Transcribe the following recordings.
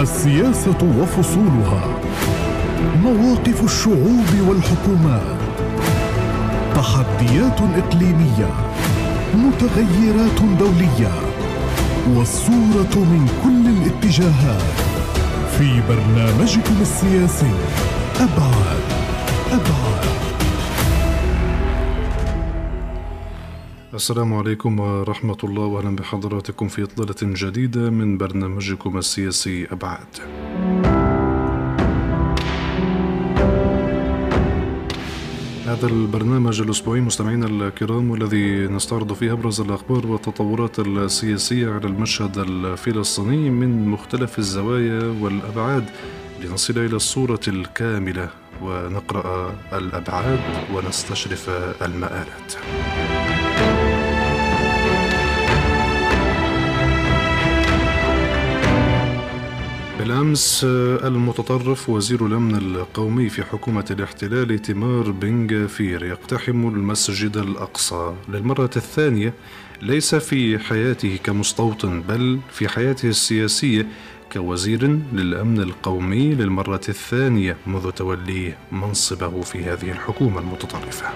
السياسة وفصولها. مواقف الشعوب والحكومات. تحديات إقليمية. متغيرات دولية. والصورة من كل الاتجاهات. في برنامجكم السياسي. أبعاد. أبعاد. السلام عليكم ورحمة الله وأهلا بحضراتكم في إطلالة جديدة من برنامجكم السياسي أبعاد. هذا البرنامج الأسبوعي مستمعينا الكرام والذي نستعرض فيه أبرز الأخبار والتطورات السياسية على المشهد الفلسطيني من مختلف الزوايا والأبعاد لنصل إلى الصورة الكاملة ونقرأ الأبعاد ونستشرف المآلات. بالأمس المتطرف وزير الأمن القومي في حكومة الاحتلال إيتمار بن غفير يقتحم المسجد الأقصى للمرة الثانية ليس في حياته كمستوطن بل في حياته السياسية كوزير للأمن القومي للمرة الثانية منذ توليه منصبه في هذه الحكومة المتطرفة.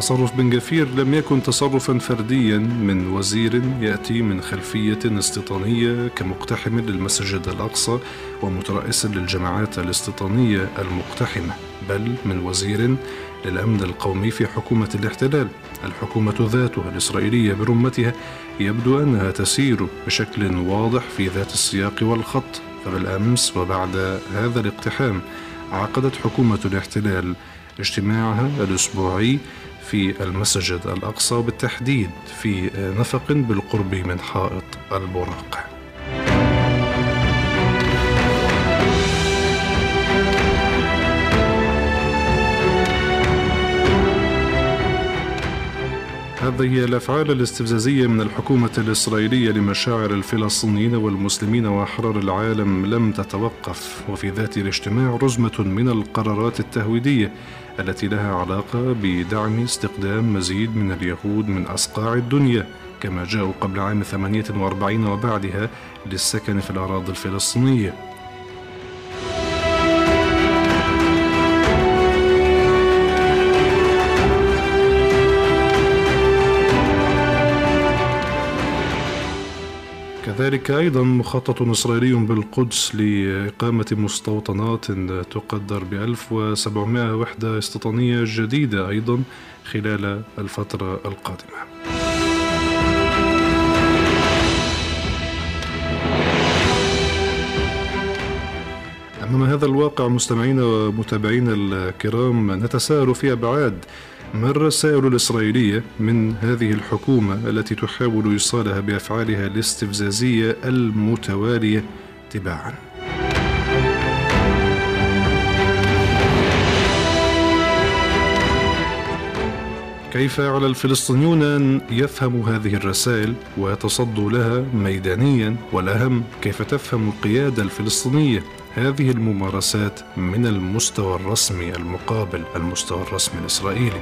تصرف بن جفير لم يكن تصرفا فرديا من وزير يأتي من خلفية استيطانية كمقتحم للمسجد الأقصى ومترأس للجماعات الاستيطانية المقتحمة بل من وزير للأمن القومي في حكومة الاحتلال. الحكومة ذاتها الإسرائيلية برمتها يبدو أنها تسير بشكل واضح في ذات السياق والخط. فبالأمس وبعد هذا الاقتحام عقدت حكومة الاحتلال اجتماعها الأسبوعي في المسجد الأقصى بالتحديد في نفق بالقرب من حائط البراق. هذه الأفعال الاستفزازية من الحكومة الإسرائيلية لمشاعر الفلسطينيين والمسلمين وأحرار العالم لم تتوقف وفي ذات الاجتماع رزمة من القرارات التهويدية التي لها علاقة بدعم استقدام مزيد من اليهود من أصقاع الدنيا كما جاءوا قبل عام 48 وبعدها للسكن في الأراضي الفلسطينية. كذلك أيضا مخطط إسرائيلي بالقدس لإقامة مستوطنات تقدر ب 1700 وحدة استيطانية جديدة أيضا خلال الفترة القادمة. أمام هذا الواقع مستمعينا ومتابعينا الكرام نتساءل في أبعاد ما الرسائل الإسرائيلية من هذه الحكومة التي تحاول إيصالها بأفعالها الاستفزازية المتوالية تباعا. كيف على الفلسطينيون أن يفهموا هذه الرسائل ويتصدوا لها ميدانيا؟ والأهم كيف تفهم القيادة الفلسطينية؟ هذه الممارسات من المستوى الرسمي المقابل المستوى الرسمي الإسرائيلي.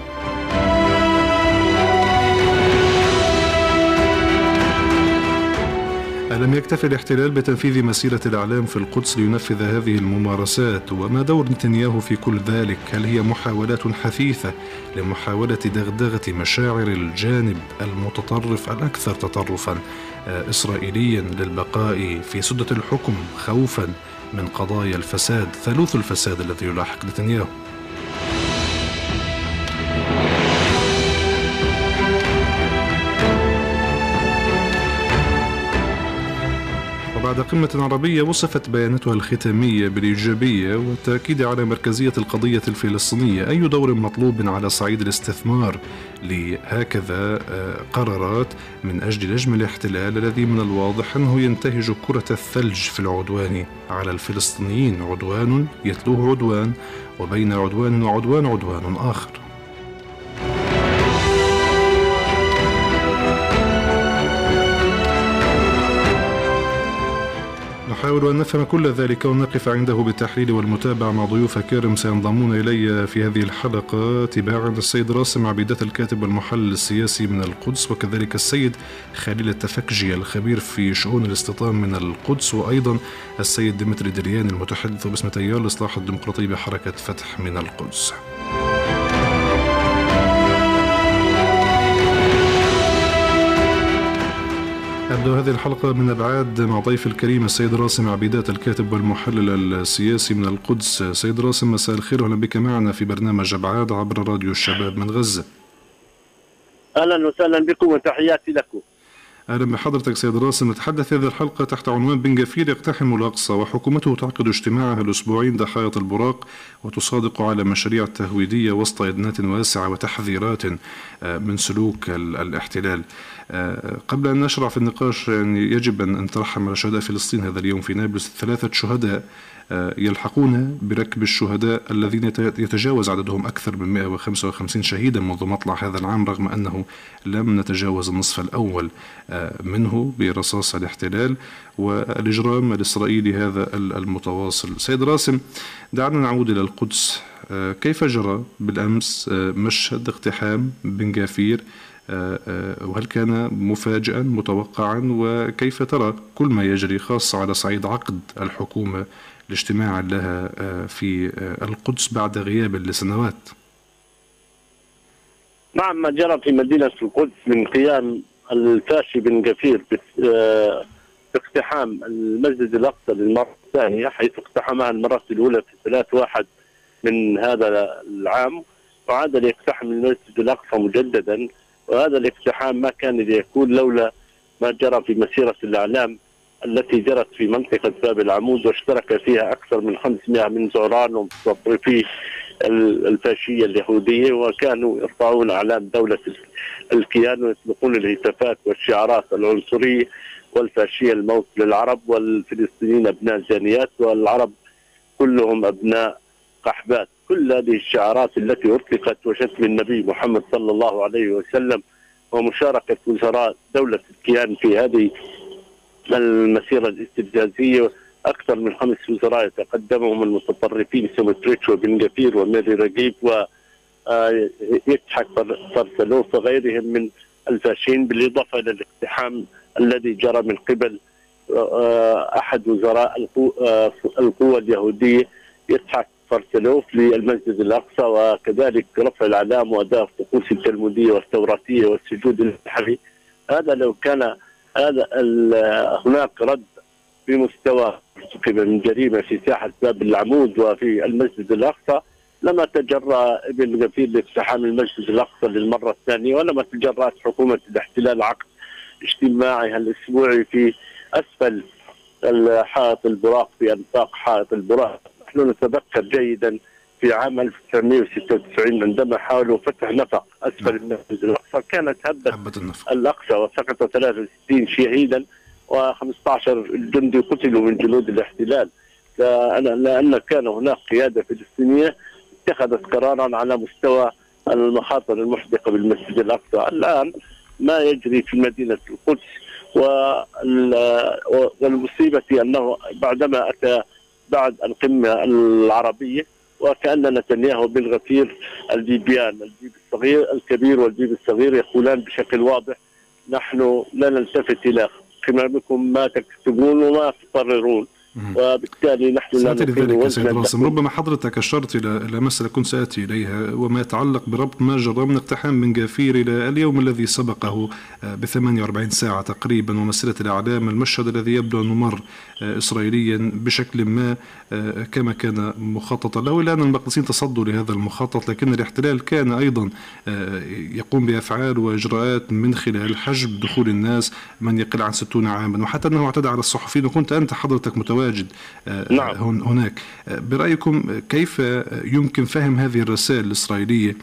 ألم يكتفي الاحتلال بتنفيذ مسيرة الإعلام في القدس لينفذ هذه الممارسات؟ وما دور نتنياهو في كل ذلك؟ هل هي محاولات حثيثة لمحاولة دغدغة مشاعر الجانب المتطرف الأكثر تطرفا إسرائيليا للبقاء في سدة الحكم خوفا من قضايا الفساد ثالوث الفساد الذي يلاحق نتنياهو. وبعد قمة عربية وصفت بياناتها الختامية بالإيجابية والتأكيد على مركزية القضية الفلسطينية. أي دور مطلوب على صعيد الاستثمار لهكذا قرارات من أجل نجم الاحتلال الذي من الواضح أنه ينتهج كرة الثلج في العدوان على الفلسطينيين. عدوان يتلوه عدوان وبين عدوان وعدوان عدوان آخر. نحاول أن نفهم كل ذلك ونقف عنده بالتحليل والمتابعة مع ضيوف كرم سينضمون إلي في هذه الحلقة تباعا السيد راسم عبيدات الكاتب والمحلل السياسي من القدس وكذلك السيد خليل التفكجي الخبير في شؤون الاستيطان من القدس وأيضا السيد ديمتري دلياني المتحدث باسم تيار الإصلاح الديمقراطي بحركة فتح من القدس. أبدأ هذه الحلقة من أبعاد مع ضيف الكريم السيد راسم عبيدات الكاتب والمحلل السياسي من القدس. سيد راسم مساء الخير. وأهلا بك معنا في برنامج أبعاد عبر راديو الشباب من غزة. أهلا وسهلا بكم وتحياتي لكم. أهلا بحضرتك سيد راسم. نتحدث هذه الحلقة تحت عنوان بن جفير يقتحم الأقصى وحكومته تعقد اجتماعها الأسبوعين ضحايا البراق وتصادق على مشاريع تهويدية وسط إدنات واسعة وتحذيرات آه، من سلوك الاحتلال. قبل أن نشرع في النقاش يعني يجب أن نترحم على شهداء فلسطين هذا اليوم في نابلس. ثلاثة شهداء آه، يلحقون بركب الشهداء الذين يتجاوز عددهم أكثر من 155 شهيدا منذ مطلع هذا العام رغم أنه لم نتجاوز النصف الأول آه، منه برصاص الاحتلال والإجرام الإسرائيلي هذا المتواصل. سيد راسم دعنا نعود إلى القدس. كيف جرى بالأمس مشهد اقتحام بن جافير آه، آه، وهل كان مفاجئا متوقعا؟ وكيف ترى كل ما يجري خاصة على صعيد عقد الحكومة الاجتماع لها آه، في القدس بعد غياب لسنوات؟ نعم ما جرى في مدينة القدس من قيام الفاشي بن غفير باقتحام المسجد الأقصى للمرة الثانية حيث اقتحمها المرة الأولى في ثلاث واحد من هذا العام وعاد ليقتحم المسجد الأقصى مجددا. وهذا الاقتحام ما كان ليكون لولا ما جرى في مسيرة الإعلام التي جرت في منطقة باب العمود واشترك فيها أكثر من 500 من زوران ومتطرفي الفاشية اليهودية وكانوا يرفعون أعلام دولة الكيان ويطلقون الهتافات والشعارات العنصرية والفاشية الموت للعرب والفلسطينيين أبناء زانيات والعرب كلهم أبناء قحبات. كل هذه الشعارات التي أطلقت وشتم النبي محمد صلى الله عليه وسلم ومشاركة وزراء دولة الكيان في هذه المسيرة الاستفزازية أكثر من خمس وزراء يتقدمهم المتطرفين سموتريتش وبن غفير وميري ريغيف و آه، إسحاق فاسرلاوف وغيرهم من الفاشيين بالإضافة إلى الاقتحام الذي جرى من قبل آه، أحد وزراء آه، القوى اليهودية. يضحك فرسلوف للمسجد الأقصى وكذلك رفع الأعلام وأداء الطقوس التلموديه والتوراتيه والسجود النحوي هذا لو كان هذا هناك رد في مستوى من جريمة في ساحة باب العمود وفي المسجد الأقصى لما تجرى ابن غفير لاقتحام المسجد الأقصى للمرة الثانية ولما تجرأت حكومة الاحتلال عقد اجتماعها الأسبوعي في أسفل حائط البراق في انفاق حائط البراق. نحن نتذكر جيدا في عام 1996 عندما حاولوا فتح نفق أسفل نعم. المسجد الاقصى كانت هبة الأقصى وسقط 63 شهيدا و15 جندي قتلوا من جنود الاحتلال. لأن كان هناك قيادة فلسطينية اتخذت قرارا على مستوى المخاطر المحدقة بالمسجد الأقصى. الآن ما يجري في مدينة القدس والمصيبة أنه بعدما أتى بعد القمة العربية وكأن نتنياهو بالغفير البيبيان البيب الصغير الكبير والبيب الصغير يقولان بشكل واضح نحن لا نلتفت إلى قمامكم ما تكتبون وما تقررون. وبالتالي نحن لا ذلك سيد راسم ربما حضرتك أشرت إلى إلى مسألة كنت سآتي إليها وما يتعلق بربط ما جرى من اقتحام بن جافير إلى اليوم الذي سبقه آه، ب 48 ساعة تقريبا ومسألة الإعلام المشهد الذي يبدو أنه مر آه، إسرائيليا بشكل ما آه، كما كان مخططا. له إلا أن المقدسين تصدوا لهذا المخطط لكن الاحتلال كان أيضا يقوم بأفعال وإجراءات من خلال حجب دخول الناس من يقل عن 60 عاما. وحتى أنه اعتدى على الصحفيين وكنت أنت حضرتك متواجد. متواجد آه، نعم. هناك. آه، برأيكم كيف يمكن فهم هذه الرسائل الإسرائيلية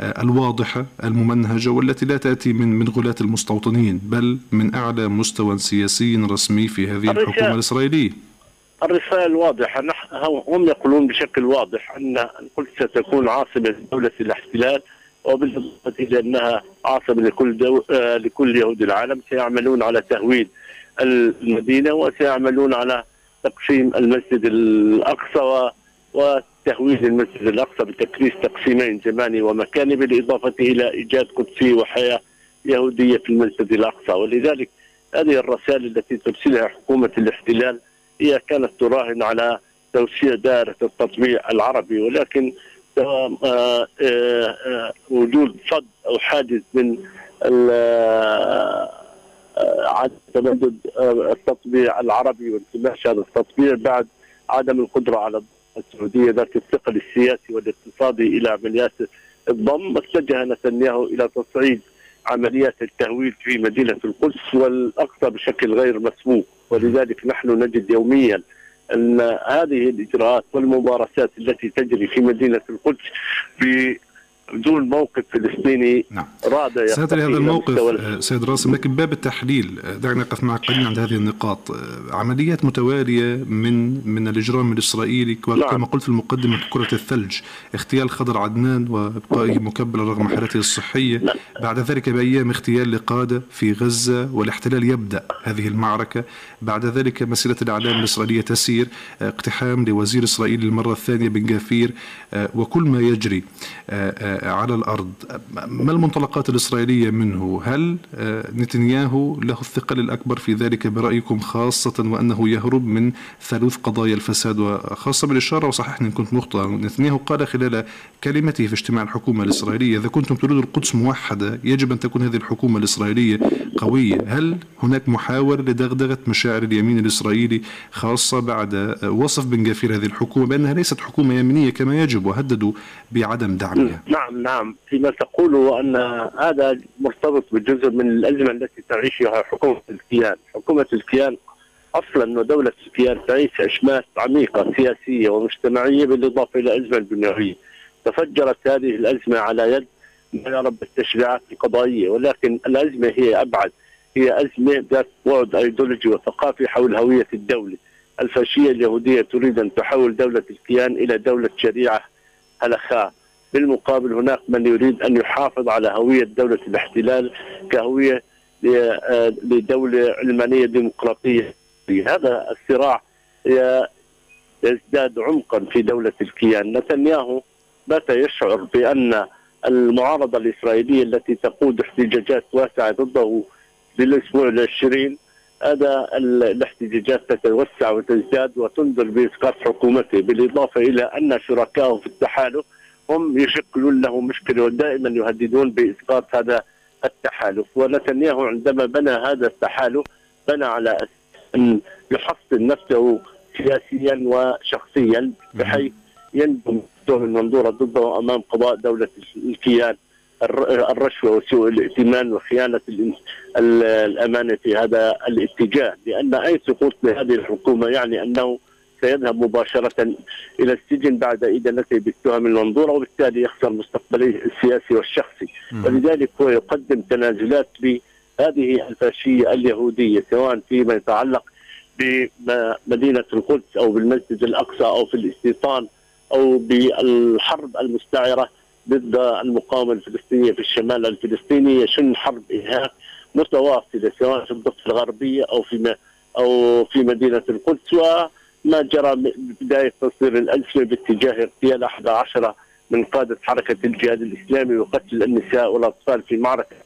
آه، الواضحة الممنهجة والتي لا تأتي من من غلاة المستوطنين بل من أعلى مستوى سياسي رسمي في هذه الحكومة الإسرائيلية؟ الرسالة الواضحة. هم يقولون بشكل واضح أن القدس ستكون عاصمة دولة الاحتلال وبالإضافة إلى أنها عاصمة لكل دو... لكل يهود العالم. سيعملون على تهويد المدينة وسيعملون على تقسيم المسجد الأقصى وتهويد المسجد الأقصى بتكريس تقسيمين زماني ومكاني بالإضافة إلى إيجاد قدسي وحياة يهودية في المسجد الأقصى. ولذلك هذه الرسائل التي ترسلها حكومة الاحتلال هي كانت تراهن على توسيع دائرة التطبيع العربي ولكن آه، آه، آه، وجود صد أو حاجز من عدم تمدد التطبيع العربي وانتماش هذا التطبيع بعد عدم القدرة على السعودية ذات الثقل السياسي والاقتصادي إلى عمليات الضم. اتجه نتنياهو إلى تصعيد عمليات التهويل في مدينة القدس والأقصى بشكل غير مسبوق. ولذلك نحن نجد يوميا أن هذه الإجراءات والممارسات التي تجري في مدينة القدس بدون موقف فلسطيني نعم. رادع سيدري هذا الموقف آه، سيد راسم لكن باب التحليل آه، دعنا نقف معك قليلا عند هذه النقاط آه، عمليات متوالية من من الإجرام الإسرائيلي كما نعم. قلت في المقدمة كرة الثلج اغتيال خضر عدنان وابقائه مكبلا رغم حالته الصحية نعم. بعد ذلك بأيام اغتيال لقادة في غزة والاحتلال يبدأ هذه المعركة بعد ذلك مسيرة الإعلام الإسرائيلية تسير اقتحام لوزير اسرائيل للمره الثانية بن جافير وكل ما يجري على الأرض. ما المنطلقات الإسرائيلية منه؟ هل آه، نتنياهو له الثقل الأكبر في ذلك برأيكم خاصة وأنه يهرب من ثالوث قضايا الفساد؟ وخاصة بالإشارة وصححني إن كنت مخطئا نتنياهو قال خلال كلمته في اجتماع الحكومة الإسرائيلية إذا كنتم تريدوا القدس موحدة يجب أن تكون هذه الحكومة الإسرائيلية قوية. هل هناك محاولة لدغدغة مشاعر اليمين الإسرائيلي خاصة بعد آه، وصف بن جافير هذه الحكومة؟ بأنها ليست حكومة يمينية كما يجب وهددوا بعدم دعمها. نعم. نعم فيما تقوله أن هذا مرتبط بجزء من الأزمة التي تعيشها حكومة الكيان حكومة الكيان أصلا ودولة الكيان تعيش اشماس عميقة سياسية ومجتمعية بالإضافة إلى أزمة بنيويه. تفجرت هذه الأزمة على يد ما يرى بالتشريعات القضائية ولكن الأزمة هي أبعد هي أزمة ذات بعد أيديولوجي وثقافي حول هوية الدولة. الفاشية اليهودية تريد أن تحول دولة الكيان إلى دولة شريعة هلخاء بالمقابل هناك من يريد أن يحافظ على هوية دولة الاحتلال كهوية لدولة علمانية ديمقراطية. هذا الصراع يزداد عمقا في دولة الكيان. نتنياهو بات يشعر بأن المعارضة الإسرائيلية التي تقود احتجاجات واسعة ضده بالأسبوع العشرين هذا الاحتجاجات تتوسع وتزداد وتنذر بإسقاط حكومته بالإضافة إلى أن شركائه في التحالف هم يشكلون له مشكلة ودائما يهددون بإسقاط هذا التحالف. ونتنياهو عندما بنى هذا التحالف بنى على أن يحصن نفسه سياسيا وشخصيا بحيث ينجم من منظوره ضده أمام قضاء دولة الكيان الرشوة وسوء الائتمان وخيانة الأمانة في هذا الاتجاه. لأن أي سقوط لهذه الحكومة يعني أنه سيذهب مباشرة إلى السجن بعد إدانته بالتهم المنظورة وبالتالي يخسر مستقبله السياسي والشخصي. ولذلك هو يقدم تنازلات بهذه الفاشية اليهودية سواء فيما يتعلق بمدينة القدس أو بالمسجد الأقصى أو في الاستيطان أو بالحرب المستعرة ضد المقاومة الفلسطينية في الشمال الفلسطيني. يشن حرب إرهاب متواصلة سواء في الضفة الغربية أو في أو في مدينة القدس. ما جرى بداية تصدير الألسنة باتجاه اغتيال 11 من قادة حركة الجهاد الإسلامي وقتل النساء والأطفال في معركة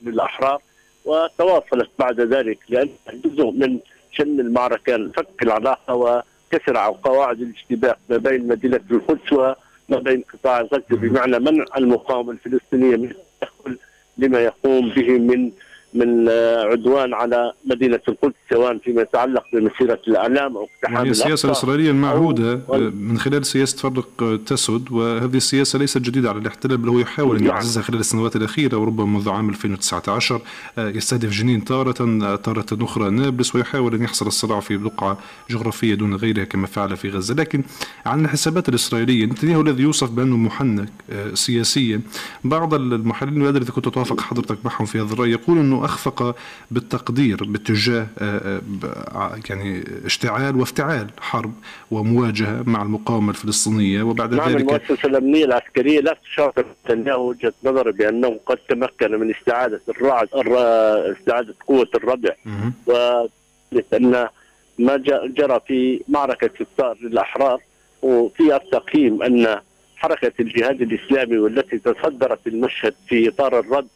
بالأحرار وتواصلت بعد ذلك لأن جزء من شن المعركة فك العلاقة وكسر قواعد الاشتباك ما بين مدينة القدس وما بين قطاع غزة بمعنى منع المقاومة الفلسطينية من التدخل لما يقوم به من من عدوان على مدينة القدس سواء فيما يتعلق بمسيرة الإعلام أو اقتحام يعني السياسة الإسرائيلية المعهودة من خلال سياسة فرق تسد وهذه السياسة ليست جديدة على الاحتلال بل هو يحاول أن نعم. يعززها خلال السنوات الأخيرة وربما منذ عام 2019 يستهدف جنين تارة تارة أخرى نابلس ويحاول أن يحصر الصراع في بقعة جغرافية دون غيرها كما فعل في غزة لكن عن الحسابات الإسرائيلية نتنياهو الذي يوصف بأنه محنك آه، سياسيا بعض المحللين اذا كنت توافق حضرتك معهم في هذا الرأي يقول إنه أخفق بالتقدير باتجاه آه، آه، يعني اشتعال وافتعال حرب ومواجهة مع المقاومة الفلسطينية وبعد نعم ذلك المؤسسة الأمنية العسكرية لا تشاطر نتنياهو وجهة نظر بأنه قد تمكن من استعادة الرعد استعادة قوة الردع ولأن ما جرى في معركة الثار للأحرار وفي التقييم أن حركة الجهاد الإسلامي والتي تصدرت المشهد في إطار الرد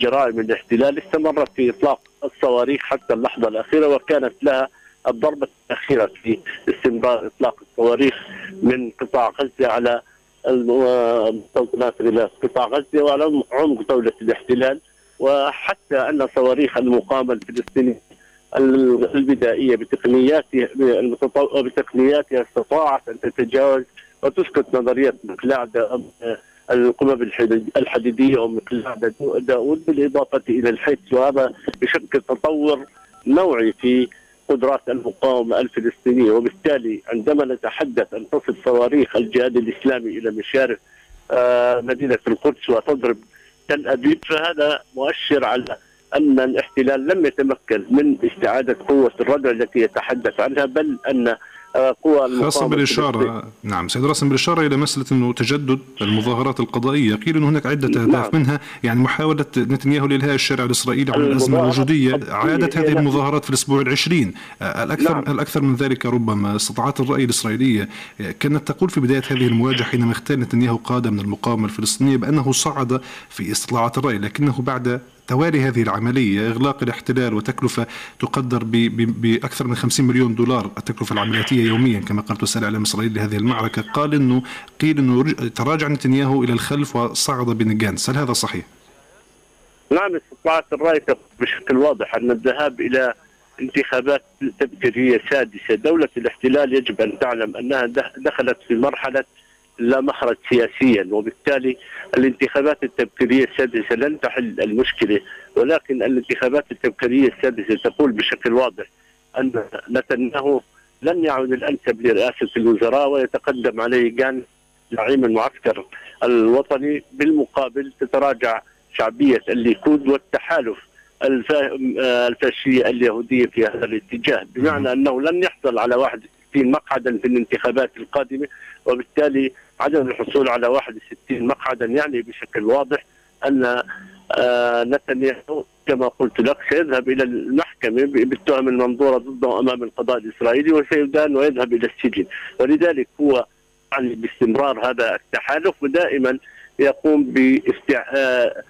جرائم الاحتلال استمرت في إطلاق الصواريخ حتى اللحظة الأخيرة وكانت لها الضربة الأخيرة في استمرار إطلاق الصواريخ من قطاع غزة على المستوطنات إلى قطاع غزة وعلى عمق دولة الاحتلال. وحتى أن صواريخ المقاومة الفلسطينية البدائية بتقنياتها بتقنياتها استطاعت أن تتجاوز وتسقط نظرية مقلاع القمم الحديدية ومقلاع داود بالإضافة إلى الحس وهذا يشكل تطور نوعي في قدرات المقاومة الفلسطينية. وبالتالي عندما نتحدث أن تصل صواريخ الجهاد الإسلامي إلى مشارف آه، مدينة القدس وتضرب تل أبيب فهذا مؤشر على أن الاحتلال لم يتمكن من استعادة قوة الردع التي يتحدث عنها بل أن قوى خاصة بالإشارة نعم سيد راسم بالإشارة إلى مسألة أنه تجدد المظاهرات القضائية. قيل أنه هناك عدة أهداف نعم. منها يعني محاولة نتنياهو لإلهاء الشارع الإسرائيلي عن الأزمة الوجودية. عادت هذه المظاهرات في الأسبوع العشرين. الأكثر, نعم. الأكثر من ذلك ربما استطاعت الرأي الإسرائيلية. كانت تقول في بداية هذه المواجهة حينما اختار نتنياهو قادة من المقاومة الفلسطينية بأنه صعد في استطلاعات الرأي لكنه بعد توالي هذه العملية إغلاق الاحتلال وتكلفة تقدر بأكثر من 50 مليون دولار التكلفة العملياتية يوميا كما قالت وسائل الإعلام الإسرائيلي لهذه المعركة قال أنه قيل أنه تراجع نتنياهو إلى الخلف وصعد بنجانس هل هذا صحيح؟ نعم استطاعت الرأي بشكل واضح أن الذهاب إلى انتخابات تبكيرية سادسة دولة الاحتلال يجب أن تعلم أنها دخلت في مرحلة لا مخرج سياسيا وبالتالي الانتخابات التبكيرية السادسة لن تحل المشكلة ولكن الانتخابات التبكيرية السادسة تقول بشكل واضح أن نتنياهو لن يعد الأنسب لرئاسة الوزراء ويتقدم عليه جان زعيم المعسكر الوطني بالمقابل تتراجع شعبية الليكود والتحالف الفاشية اليهودية في هذا الاتجاه. بمعنى أنه لن يحصل على 61 مقعدا في الانتخابات القادمة وبالتالي عدم الحصول على 61 مقعدا يعني بشكل واضح أن آه، نتنياهو كما قلت لك سيذهب إلى المحكمة بالتهم المنظورة ضده أمام القضاء الإسرائيلي وسيدان ويذهب إلى السجن. ولذلك هو يعني باستمرار هذا التحالف ودائما يقوم باستع آه،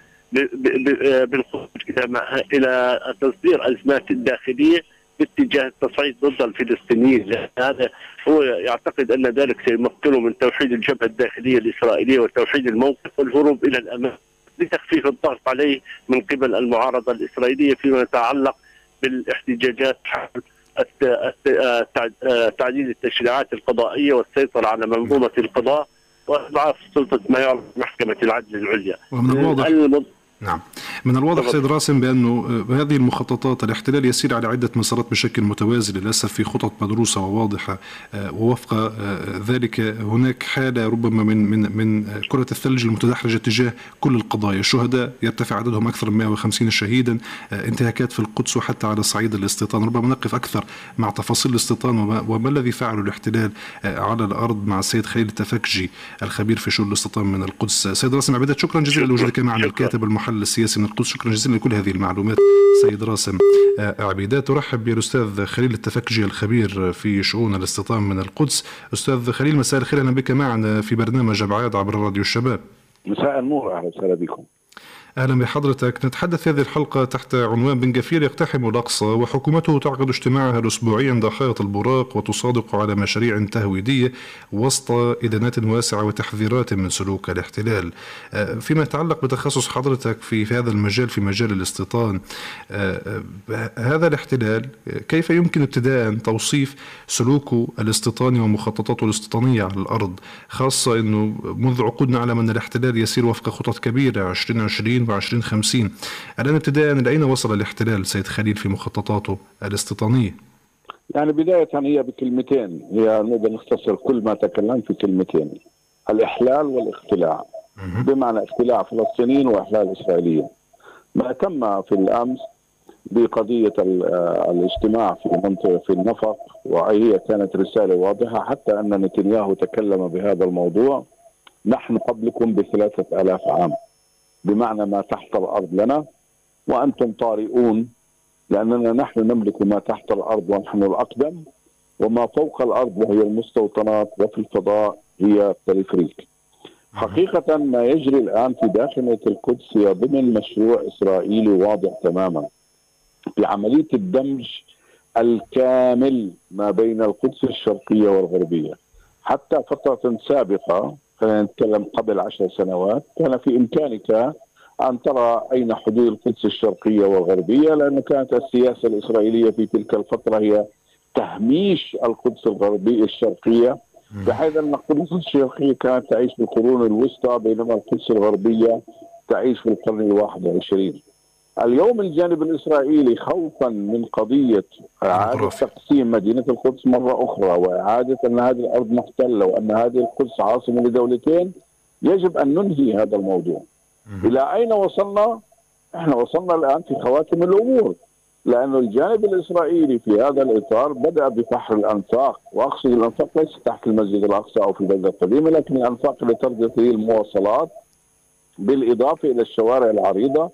بالخروج إلى إلى تصدير أزمات الداخلية باتجاه التصعيد ضد الفلسطينيين. هذا هو يعتقد أن ذلك سيمكنه من توحيد الجبهة الداخلية الإسرائيلية وتوحيد الموقف والهروب إلى الأمام لتخفيف الضغط عليه من قبل المعارضة الإسرائيلية فيما يتعلق بالاحتجاجات حول تعديل التشريعات القضائية والسيطرة على منظومة القضاء وإضعاف سلطة ما يعرف محكمة العدل العليا. ومن الواضح نعم. من الواضح سيد راسم بأنه هذه المخططات الاحتلال يسير على عدة مسارات بشكل متوازي للأسف في خطط مدروسة وواضحة آه، ووفق آه، ذلك هناك حالة ربما من من من كرة الثلج المتدحرجة تجاه كل القضايا. الشهداء يرتفع عددهم أكثر من 150 شهيدا آه، انتهاكات في القدس وحتى على صعيد الاستيطان. ربما نقف أكثر مع تفاصيل الاستيطان وما, وما الذي فعله الاحتلال على الأرض مع السيد خليل التفكجي الخبير في شؤون الاستيطان من القدس. سيد راسم عبيدات شكرا جزيلا لوجودك معنا الكاتب المحلل السياسي من القدس. شكرا جزيلا لكل هذه المعلومات. سيد راسم آه، عبيدات ارحب بالأستاذ خليل التفكجي الخبير في شؤون الاستيطان من القدس. أستاذ خليل مساء الخير أهلا بك معنا في برنامج أبعاد عبر راديو الشباب. مساء النور أهلا وسهلا بكم. أهلا بحضرتك. نتحدث في هذه الحلقة تحت عنوان بن جفير يقتحم الأقصى وحكومته تعقد اجتماعها الأسبوعي عند حائط البراق وتصادق على مشاريع تهويدية وسط إدانات واسعة وتحذيرات من سلوك الاحتلال. آه، فيما يتعلق بتخصص حضرتك في, هذا المجال في مجال الاستيطان آه، آه، هذا الاحتلال كيف يمكن ابتداء توصيف سلوكه الاستيطاني ومخططاته الاستيطانية على الأرض؟ خاصة أنه منذ عقود نعلم أن الاحتلال يسير وفق خطط كبيرة 2020 2050 الآن ابتداء لأين وصل الاحتلال سيد خليل في مخططاته الاستيطانية؟ يعني بداية هي بكلمتين. هي نقدر نختصر كل ما تكلم في كلمتين. الإحلال والاختلاع. بمعنى اختلاع فلسطينيين وإحلال إسرائيليين. ما تم في الأمس بقضية الاجتماع في منطقة في النفق وهي كانت رسالة واضحة حتى أن نتنياهو تكلم بهذا الموضوع. نحن قبلكم بثلاثة آلاف عام. بمعنى ما تحت الأرض لنا وأنتم طارئون لأننا نحن نملك ما تحت الأرض ونحن الأقدم وما فوق الأرض وهي المستوطنات وفي الفضاء هي التلفريك حقيقة ما يجري الآن في داخل القدس هي ضمن مشروع إسرائيلي واضح تماما. في عملية الدمج الكامل ما بين القدس الشرقية والغربية. حتى فترة سابقة خلينا نتكلم قبل عشر سنوات. كان في إمكانك أن ترى أين حدود القدس الشرقية والغربية لأن كانت السياسة الإسرائيلية في تلك الفترة هي تهميش القدس الغربية الشرقية. بحيث أن القدس الشرقية كانت تعيش في القرون الوسطى بينما القدس الغربية تعيش في القرن الواحد والعشرين اليوم الجانب الإسرائيلي خوفا من قضية إعادة تقسيم مدينة القدس مرة أخرى وإعادة أن هذه الأرض محتلة وأن هذه القدس عاصمة لدولتين يجب أن ننهي هذا الموضوع. إلى أين وصلنا؟ إحنا وصلنا الآن في خواتم الأمور لأن الجانب الإسرائيلي في هذا الإطار بدأ بفحر الأنفاق وأقصد الأنفاق ليس تحت المسجد الأقصى أو في البلدة القديمة لكن الأنفاق تربط المواصلات بالإضافة إلى الشوارع العريضة.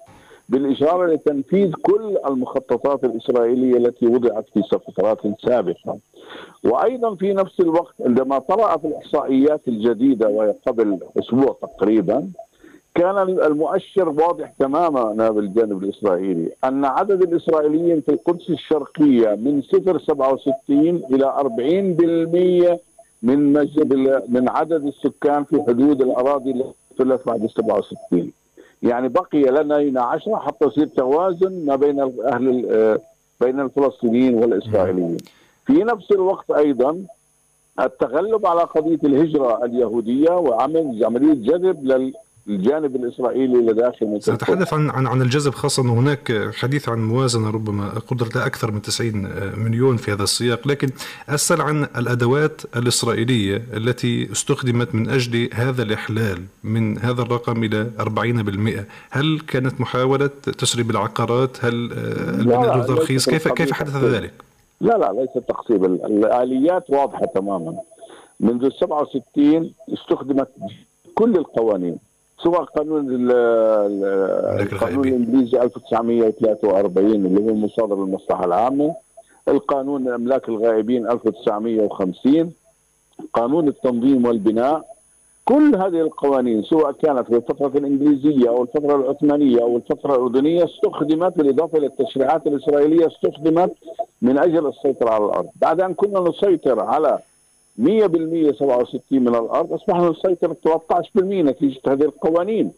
بالإشارة لتنفيذ كل المخططات الإسرائيلية التي وضعت في فترات سابقة. وأيضا في نفس الوقت عندما طرأت الإحصائيات الجديدة وهي قبل أسبوع تقريبا كان المؤشر واضح تماما بالجانب الإسرائيلي أن عدد الإسرائيليين في القدس الشرقية من 0.67 إلى 40% من من عدد السكان في حدود الأراضي التي بعد 67 يعني بقي لنا هنا 10 حتى يصير توازن ما بين أهل بين الفلسطينيين والإسرائيليين. في نفس الوقت أيضا التغلب على قضية الهجرة اليهودية وعمل عملية جذب لل الجانب الإسرائيلي لداخل سنتحدث عن عن عن الجذب خاصة انه هناك حديث عن موازنة ربما قدرت أكثر من 90 مليون في هذا السياق، لكن أسأل عن الأدوات الإسرائيلية التي استخدمت من أجل هذا الإحلال من هذا الرقم إلى 40%، هل كانت محاولة تسريب العقارات؟ هل البناء الترخيص؟ كيف كيف حدث ذلك؟ لا لا ليس تقصيب الآليات واضحة تماما منذ 67 استخدمت كل القوانين سواء قانون القانون الإنجليزي 1943 اللي هو مصادر المصلحة العامة القانون أملاك الغائبين 1950 قانون التنظيم والبناء كل هذه القوانين سواء كانت في الفترة الإنجليزية أو الفترة العثمانية أو الفترة الأردنية استخدمت بالإضافة إلى التشريعات الإسرائيلية استخدمت من أجل السيطرة على الأرض. بعد أن كنا نسيطر على 100% 67 من الأرض. أصبحنا نسيطر 13% نتيجة هذه القوانين.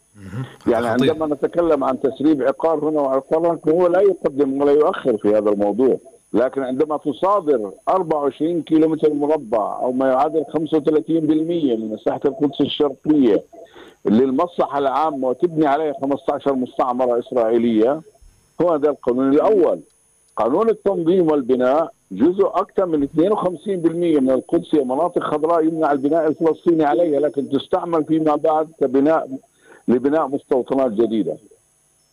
يعني عندما نتكلم عن تسريب عقار هنا وعقار هناك هو لا يقدم ولا يؤخر في هذا الموضوع. لكن عندما تصادر 24 كيلومتر مربع أو ما يعادل 35% من مساحه القدس الشرقية للمصلحة العامة وتبني عليها 15 مستعمرة إسرائيلية هو هذا القانون الأول. قانون التنظيم والبناء جزء أكثر من 52% من القدس هي مناطق خضراء يمنع البناء الفلسطيني عليها لكن تستعمل فيما بعد كبناء لبناء مستوطنات جديدة.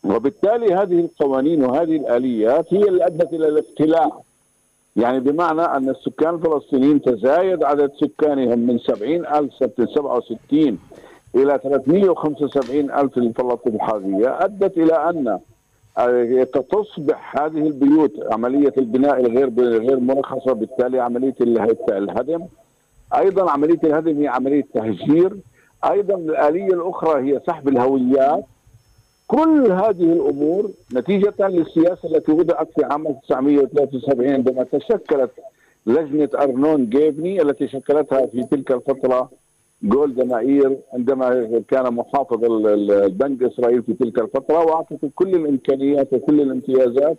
وبالتالي هذه القوانين وهذه الآليات هي اللي أدت إلى الاقتلاع. يعني بمعنى أن السكان الفلسطينيين تزايد عدد سكانهم من 70000 سنه 67 إلى 375 ألف الحاليه أدت إلى أن تصبح هذه البيوت عملية البناء الغير غير مرخصة بالتالي عملية الهدم. أيضا عملية الهدم هي عملية تهجير. أيضا الآلية الأخرى هي سحب الهويات. كل هذه الأمور نتيجة للسياسة التي وضعت في عام 1973 عندما تشكلت لجنة أرنون جيفني التي شكلتها في تلك الفترة جولدا مائير عندما كان محافظ البنك الإسرائيلي في تلك الفترة وأعطته كل الإمكانيات وكل الامتيازات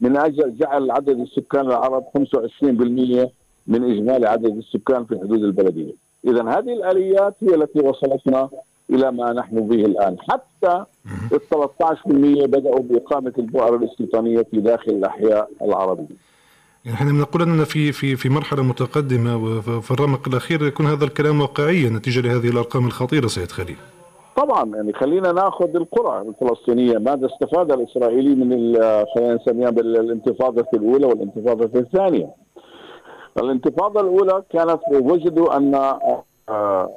من أجل جعل عدد السكان العرب 25% من إجمالي عدد السكان في حدود البلدية. اذا هذه الآليات هي التي وصلتنا إلى ما نحن به الآن، حتى ال 13% بدأوا بإقامة البؤر الاستيطانيه في داخل الأحياء العربية. يعني إحنا بنقول أننا في في في مرحلة متقدمة وفي الرمق الأخير يكون هذا الكلام واقعيا نتيجة لهذه الأرقام الخطيرة سيد خليل. طبعا يعني خلينا نأخذ القرى الفلسطينية ماذا استفاد الإسرائيلي من خلينا نسميها بالانتفاضة الأولى والانتفاضة الثانية. الانتفاضة الأولى كانت وجدوا أن آه،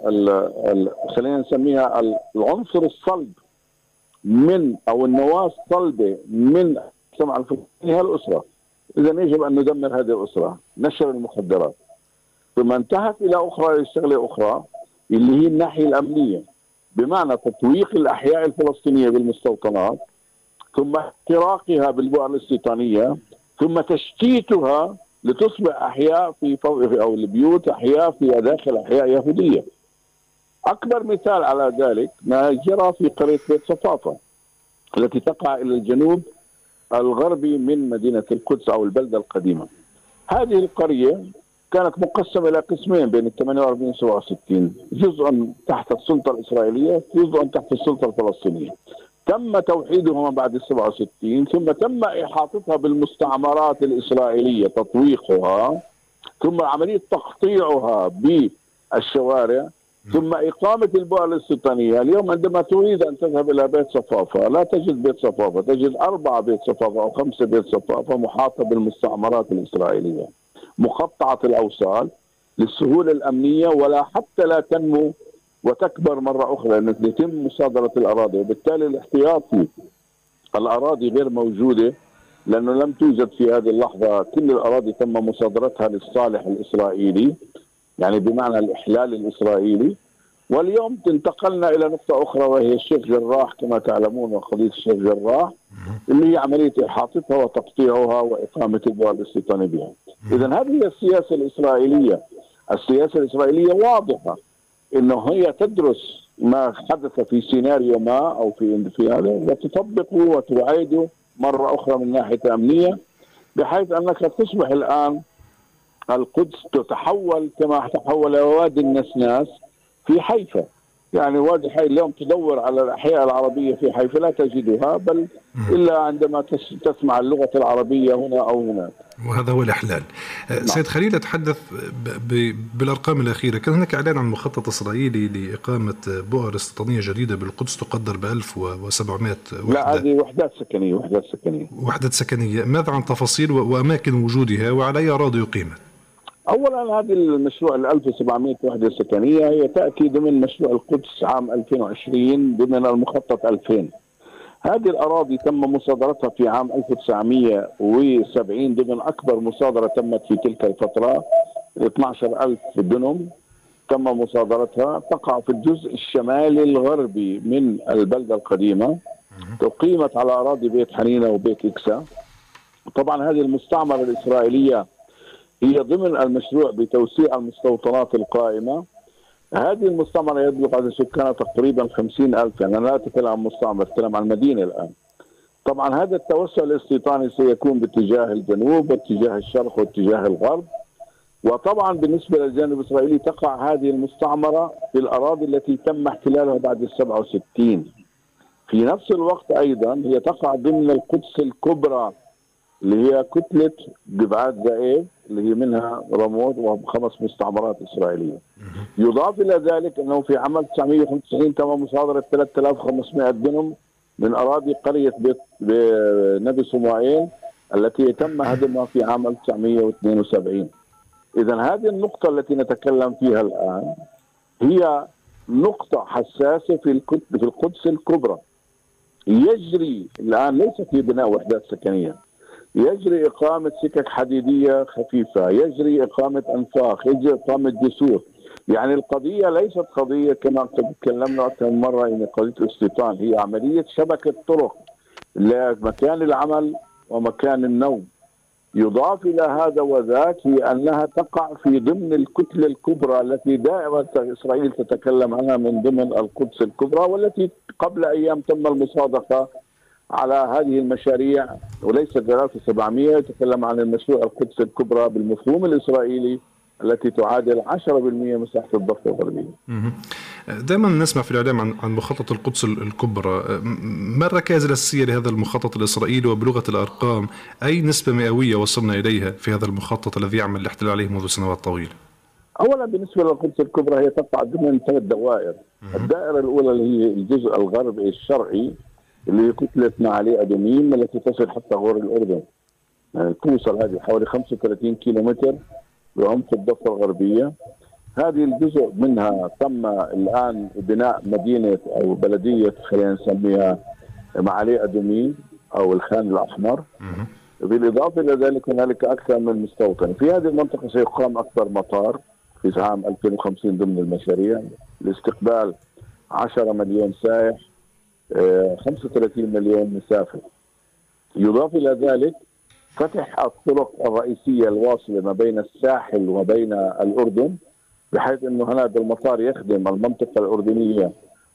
خلينا نسميها العنصر الصلب من أو النواة الصلبة من المجتمع الفلسطيني هي الاسره اذا يجب أن ندمر هذه الأسرة نشر المخدرات ثم انتهت إلى أخرى شغلة أخرى اللي هي الناحية الأمنية بمعنى تطويق الأحياء الفلسطينية بالمستوطنات ثم احتراقها بالبؤر الاستيطانيه ثم تشتيتها لتصبح أحياء في أو البيوت أحياء في داخل أحياء يهودية. أكبر مثال على ذلك ما جرى في قرية بيت صفافه التي تقع إلى الجنوب الغربي من مدينة القدس أو البلدة القديمة. هذه القرية كانت مقسمة إلى قسمين بين ال 48 و 67 جزء تحت السلطة الإسرائيلية جزء تحت السلطة الفلسطينية. تم توحيدهما بعد ال 67 ثم تم إحاطتها بالمستعمرات الإسرائيلية تطويقها ثم عملية تقطيعها بالشوارع. ثم إقامة البؤر الاستيطانية اليوم عندما تريد أن تذهب إلى بيت صفافة لا تجد بيت صفافة تجد أربعة بيت صفافة أو خمسة بيت صفافة محاطة بالمستعمرات الإسرائيلية مقطعة الأوصال للسهولة الأمنية ولا حتى لا تنمو وتكبر مرة أخرى لأنه يتم مصادرة الأراضي. وبالتالي الاحتياط في الأراضي غير موجودة لأنه لم توجد في هذه اللحظة. كل الأراضي تم مصادرتها للصالح الإسرائيلي. يعني بمعنى الإحلال الإسرائيلي. واليوم انتقلنا إلى نقطة أخرى وهي الشيخ جراح كما تعلمون وقضية الشيخ جراح اللي هي عملية إحاطتها وتقطيعها وإقامة البؤر الاستيطاني بها. إذا هذه هي السياسة الإسرائيلية السياسة الإسرائيلية واضحة انه هي تدرس ما حدث في سيناريو ما أو في في هذا وتطبقه وتعيده مرة أخرى من ناحية أمنية بحيث أنك تصبح الآن القدس تتحول كما تحول وادي النسناس في حيفا. يعني وادي حي اليوم تدور على الأحياء العربية في حيفا لا تجدها بل إلا عندما تسمع اللغة العربية هنا أو هناك. وهذا هو الإحلال. أه، نعم. سيد خليل أتحدث بالأرقام الأخيرة. كان هناك إعلان عن مخطط إسرائيلي لإقامة بؤر استيطانية جديدة بالقدس تقدر ب 1700 وحدة. لا هذه وحدات سكنية وحدات سكنية. وحدات سكنية. ماذا عن تفاصيل وأماكن وجودها وعلى أي أراضي أقيمت؟ اولا هذه المشروع ال 1700 وحده سكنيه هي تأتي ضمن مشروع القدس عام 2020 ضمن المخطط 2000 هذه الأراضي تم مصادرتها في عام 1970 ضمن أكبر مصادرة تمت في تلك الفترة 12000 دنم تم مصادرتها. تقع في الجزء الشمالي الغربي من البلدة القديمة. أقيمت على أراضي بيت حنينة وبيت إكسا. طبعا هذه المستعمرة الإسرائيلية هي ضمن المشروع بتوسيع المستوطنات القائمة. هذه المستعمرة يبلغ عدد سكانها تقريبا خمسين ألف يعني أنا لا أتكلم عن مستعمر أتكلم عن مدينة الآن. طبعا هذا التوسع الاستيطاني سيكون باتجاه الجنوب واتجاه الشرق واتجاه الغرب. وطبعا بالنسبة للجانب الإسرائيلي تقع هذه المستعمرة في الأراضي التي تم احتلالها بعد ال 67 في نفس الوقت أيضا هي تقع ضمن القدس الكبرى. اللي هي كتلة جبعات زائد اللي هي منها رموت وخمس مستعمرات إسرائيلية. يضاف إلى ذلك أنه في عام 1995 تم مصادرة 3500 دنم من أراضي قرية بيت نبي صموئيل التي تم هدمها في عام 1972 إذا هذه النقطة التي نتكلم فيها الآن هي نقطة حساسة في في القدس الكبرى. يجري الآن ليس في بناء وحدات سكنية. يجري إقامة سكك حديدية خفيفة يجري إقامة أنفاق يجري إقامة جسور. يعني القضية ليست قضية كما تكلمنا أكثر من مرة يعني قضية الاستيطان هي عملية شبكة طرق لمكان العمل ومكان النوم. يضاف إلى هذا وذاك هي أنها تقع في ضمن الكتلة الكبرى التي دائما إسرائيل تتكلم عنها من ضمن القدس الكبرى والتي قبل أيام تم المصادقة على هذه المشاريع وليس 3700 يتكلم عن المشروع القدس الكبرى بالمفهوم الإسرائيلي التي تعادل 10% مساحة الضفة الغربية. دائما نسمع في الإعلام عن عن مخطط القدس الكبرى. ما الركائز الأساسية لهذا المخطط الإسرائيلي وبلغة الأرقام؟ أي نسبة مئوية وصلنا إليها في هذا المخطط الذي يعمل الاحتلال عليه منذ سنوات طويلة؟ اولا بالنسبة للقدس الكبرى هي تقع ضمن ثلاث دوائر، الدائرة الأولى اللي هي الجزء الغربي الشرعي اللي هي كتله معالي ادوميم التي تصل حتى غور الأردن. يعني توصل هذه حوالي 35 كيلو متر بعمق الضفة الغربية. هذه الجزء منها تم الآن بناء مدينة أو بلدية خلينا نسميها معالي ادومي أو الخان الأحمر. بالإضافة إلى ذلك هنالك أكثر من مستوطن، في هذه المنطقة سيقام أكبر مطار في عام 2050 ضمن المشاريع. لاستقبال 10 مليون سائح. 35 مليون مسافر. يضاف إلى ذلك فتح الطرق الرئيسية الواصلة ما بين الساحل وما بين الأردن بحيث إنه هذا المطار يخدم المنطقة الأردنية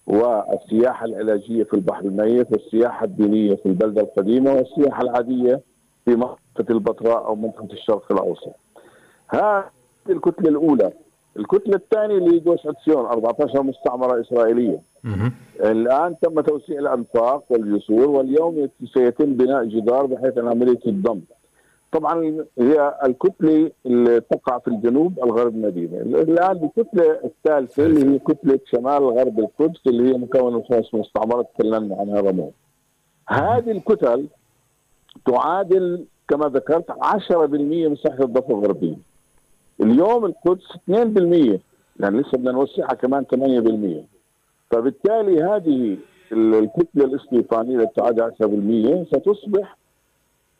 والسياحة العلاجية في البحر الميت والسياحة الدينية في البلدة القديمة والسياحة العادية في منطقة البتراء أو منطقة الشرق الأوسط. هذه الكتلة الأولى، الكتلة الثانية اللي هي جوش عدسيون 14 مستعمرة إسرائيلية. الآن تم توسيع الأنفاق والجسور واليوم سيتم بناء جدار بحيث عمليه الضم. طبعا هي الكتلة اللي تقع في الجنوب الغرب المدينة، الآن الكتلة الثالثة اللي هي كتلة شمال غرب القدس اللي هي مكونه من خمس مستعمرات تكلمنا عنها رمون. هذه الكتل تعادل كما ذكرت 10% مساحه الضفة الغربية. اليوم القدس 2% يعني لسه بدنا نوسعها كمان 8%. فبالتالي هذه الكتله الاستيطانيه تعادل 10% ستصبح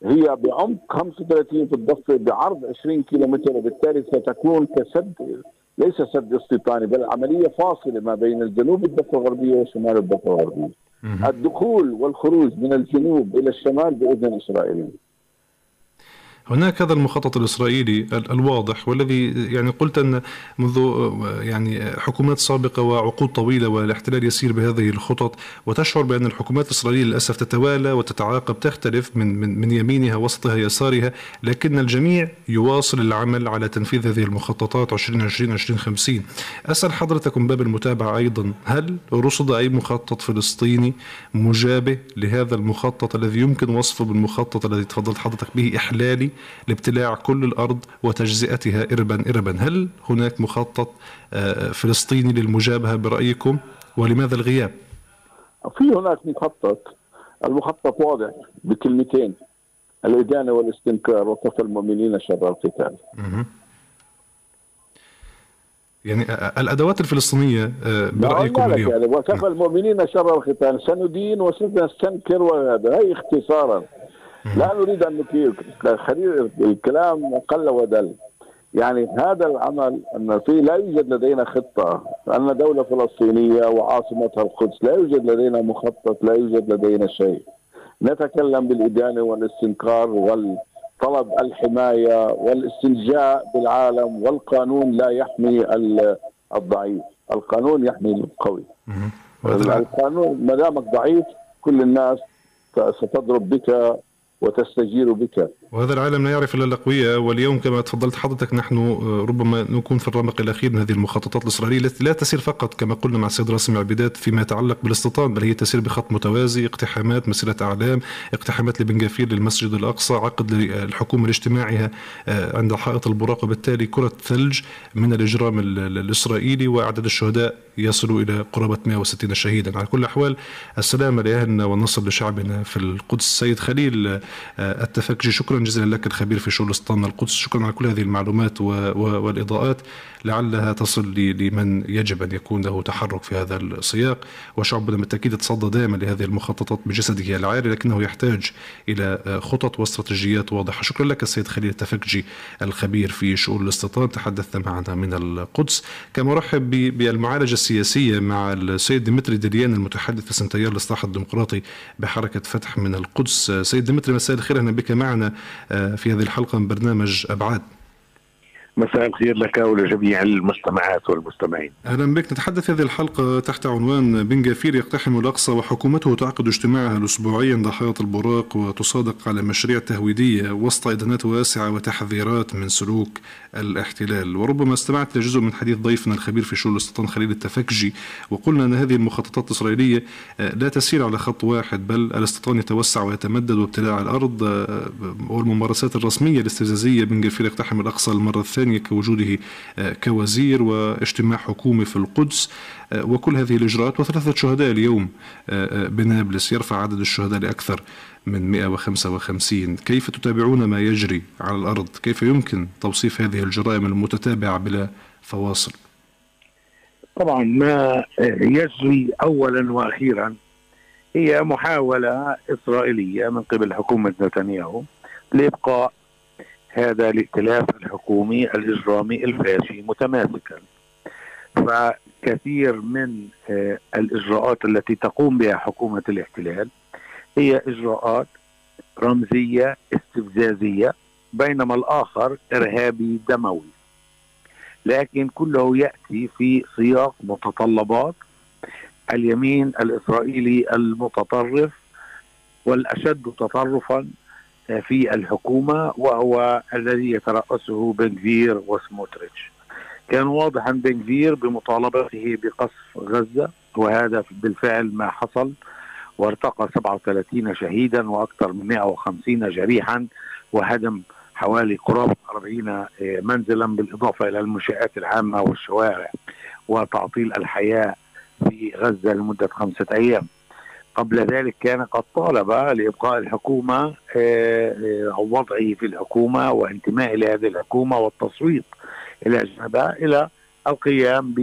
هي بعمق 35 في الضفة بعرض 20 كيلو متر وبالتالي ستكون كسد ليس سد استيطاني بل عملية فاصلة ما بين الجنوب الضفة الغربية وشمال الضفة الغربية. الدخول والخروج من الجنوب إلى الشمال بإذن اسرائيلي. هناك هذا المخطط الإسرائيلي الواضح والذي يعني قلت أن منذ يعني حكومات سابقة وعقود طويلة والاحتلال يسير بهذه الخطط وتشعر بأن الحكومات الإسرائيلية للأسف تتوالى وتتعاقب تختلف من من من يمينها وسطها يسارها لكن الجميع يواصل العمل على تنفيذ هذه المخططات 2020 2050 أسأل حضرتك من باب المتابعة أيضا. هل رصد أي مخطط فلسطيني مجابه لهذا المخطط الذي يمكن وصفه بالمخطط الذي تفضلت حضرتك به إحلالي لابتلاع كل الأرض وتجزئتها اربا اربا، هل هناك مخطط آه، فلسطيني للمجابهة برأيكم؟ ولماذا الغياب؟ في هناك مخطط. المخطط واضح بكلمتين الإدانة والاستنكار وكفى المؤمنين شر القتال. يعني الأدوات الفلسطينية آه، برأيكم اليوم؟ يعني وكفى المؤمنين شر القتال. سندين وسنستنكر وهذا هي اختصارا. لا نريد أن نكيل خليل الكلام قل ودل. يعني هذا العمل أن في لا يوجد لدينا خطة. أن دولة فلسطينية وعاصمتها القدس لا يوجد لدينا مخطط لا يوجد لدينا شيء. نتكلم بالإدانة والاستنكار والطلب الحماية والاستلجاء بالعالم والقانون لا يحمي الضعيف. القانون يحمي القوي. القانون ما دامك ضعيف كل الناس ستضرب بك وتستجير بك. وهذا العالم لا يعرف إلا الأقوياء واليوم كما تفضلت حضرتك نحن آه، ربما نكون في الرمق الأخير من هذه المخططات الإسرائيلية التي لا تسير فقط كما قلنا مع السيد راسم العبيدات فيما يتعلق بالاستيطان بل هي تسير بخط متوازي اقتحامات مسيرة أعلام اقتحامات لبن غفير للمسجد الأقصى عقد الحكومة لاجتماعها آه، عند حائط البراق وبالتالي كرة ثلج من الإجرام الإسرائيلي واعداد الشهداء يصل إلى قرابة 160 شهيدا. على كل الاحوال السلامه لاهلنا والنصر لشعبنا في القدس. السيد خليل آه، التفكجي شكرا جزيلا لك الخبير في شؤون استان القدس. شكرا على كل هذه المعلومات والإضاءات. لعلها تصل لمن يجب أن يكون له تحرك في هذا السياق. وشعبنا بالتأكيد تصدى دائما لهذه المخططات بجسده العاري لكنه يحتاج إلى خطط واستراتيجيات واضحة. شكرا لك السيد خليل التفكجي الخبير في شؤون الاستيطان. تحدثنا معنا من القدس. كما أرحب بالمعالجة السياسية مع السيد ديمتري دلياني المتحدث باسم تيار الإصلاح الديمقراطي بحركة فتح من القدس. سيد ديمتري مساء الخير. أهلا بك معنا. في هذه الحلقة من برنامج أبعاد. مساء الخير لك ولجميع المستمعات والمستمعين. أهلا بك. نتحدث هذه الحلقة تحت عنوان بن غفير يقتحم الأقصى وحكومته تعقد اجتماعها الاسبوعي عند حائط البراق وتصادق على مشاريع تهويدية وسط إدانات واسعة وتحذيرات من سلوك الاحتلال. وربما استمعت لجزء من حديث ضيفنا الخبير في شؤون الاستيطان خليل التفكجي وقلنا أن هذه المخططات الإسرائيلية آه، لا تسير على خط واحد بل الاستيطان يتوسع ويتمدد وابتلاع الأرض. آه، والممارسات الرسمية الاستفزازية بن غفير يقتحم الأقصى المرة الثانية الثانية كوجوده آه، كوزير واجتماع حكومي في القدس. آه، وكل هذه الإجراءات وثلاثة شهداء اليوم آه، بنابلس يرفع عدد الشهداء لأكثر من 155 كيف تتابعون ما يجري على الأرض؟ كيف يمكن توصيف هذه الجرائم المتتابعة بلا فواصل؟ طبعا ما يجري أولا وأخيرا هي محاولة إسرائيلية من قبل حكومة نتنياهو لإبقاء هذا الائتلاف الحكومي الإجرامي الفاشي متماسكا. فكثير من آه، الإجراءات التي تقوم بها حكومة الاحتلال هي إجراءات رمزية استفزازية بينما الآخر إرهابي دموي. لكن كله يأتي في سياق متطلبات. اليمين الإسرائيلي المتطرف والأشد تطرفا في الحكومة وهو الذي يترأسه بنفير وسموتريتش. كان واضحا بنفير بمطالبته بقصف غزة وهذا بالفعل ما حصل وارتقى 37 شهيدا وأكثر من 150 جريحا وهدم حوالي قرابة 40 آه، منزلا بالإضافة إلى المنشآت العامة والشوارع وتعطيل الحياة في غزة لمدة خمسة أيام. قبل ذلك كان قد طالب لإبقاء الحكومة أو آه، آه، وضعه في الحكومة وانتماء إلى هذه الحكومة والتصويت إلى جانبها إلى القيام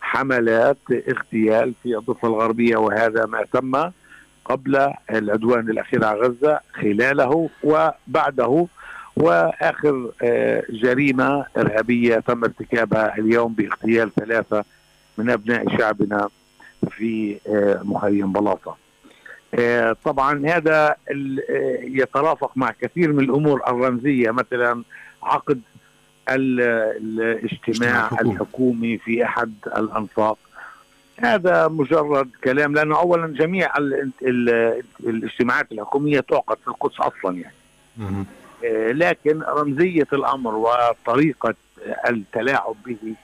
بحملات اغتيال في الضفة الغربية وهذا ما تم قبل العدوان الأخير على غزة خلاله وبعده وآخر آه، جريمة إرهابية تم ارتكابها اليوم باغتيال ثلاثة من أبناء شعبنا في مخيم بلاطة. آه، طبعا هذا يترافق مع كثير من الأمور الرمزية مثلا عقد الاجتماع الحكومي في أحد الأنفاق. هذا مجرد كلام لأنه اولا جميع الاجتماعات الحكومية تعقد في القدس أصلا يعني. لكن رمزية الأمر وطريقة التلاعب به